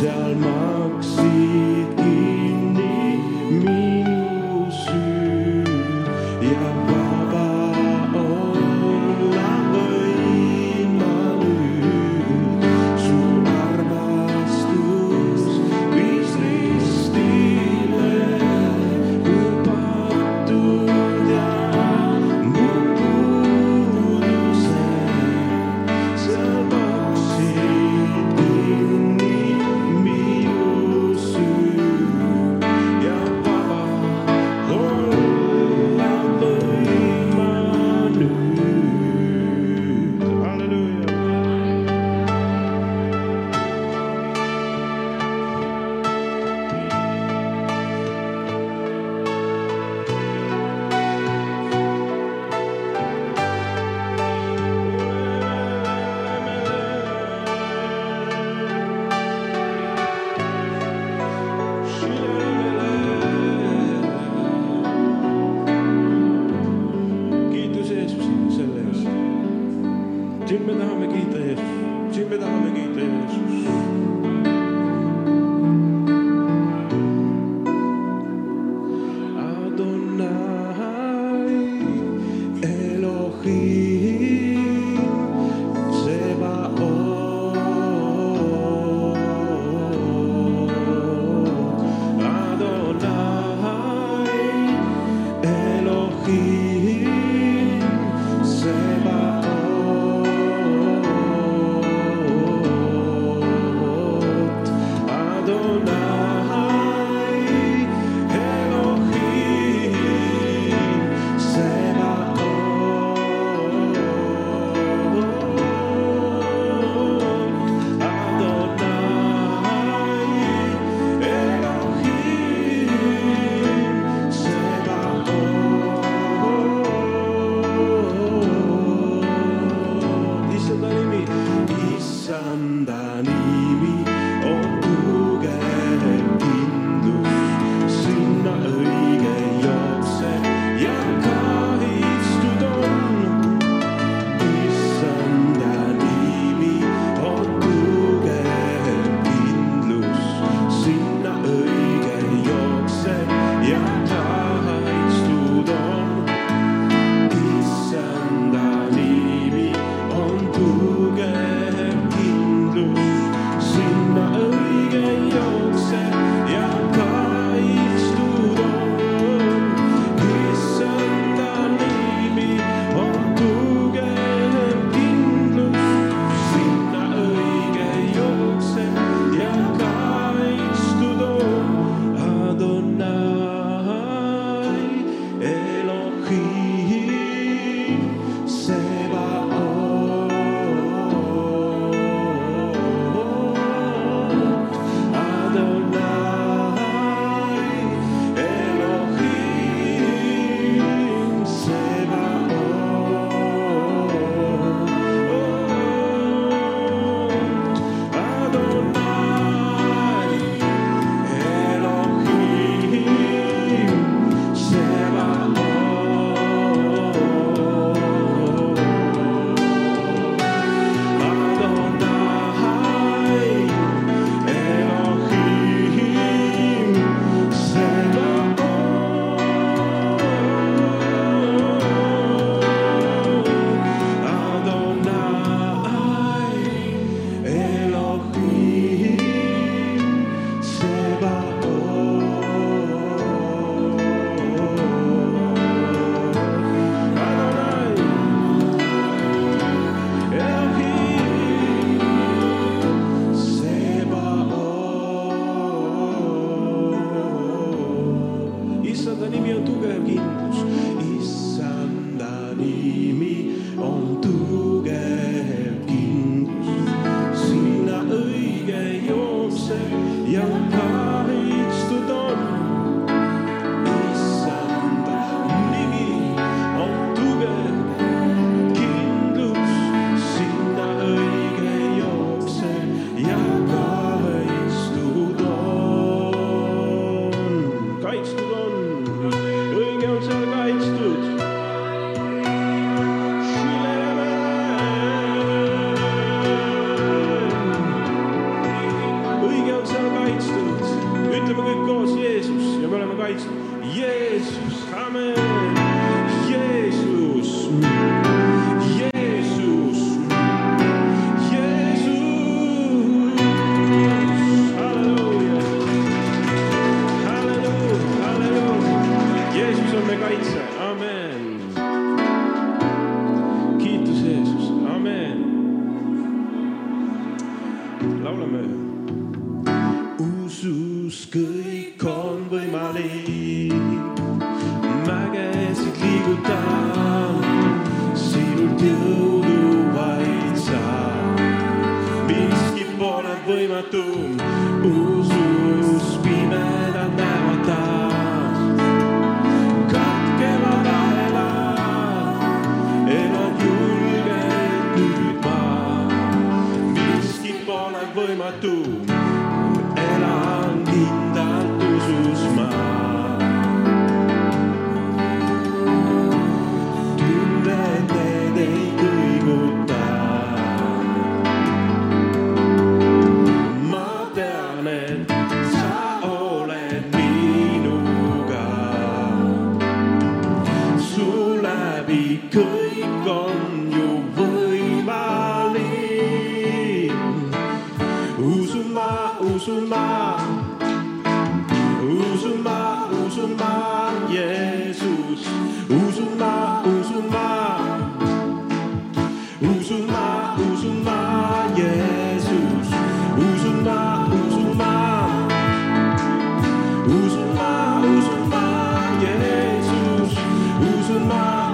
Sal Maxi. bị cưới con dù với ba ly Uzuma Uzuma Uzuma Uzuma Jesus Uzuma Uzuma Uzuma Uzuma Jesus Uzuma Uzuma Uzuma Uzuma Jesus Uzuma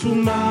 to my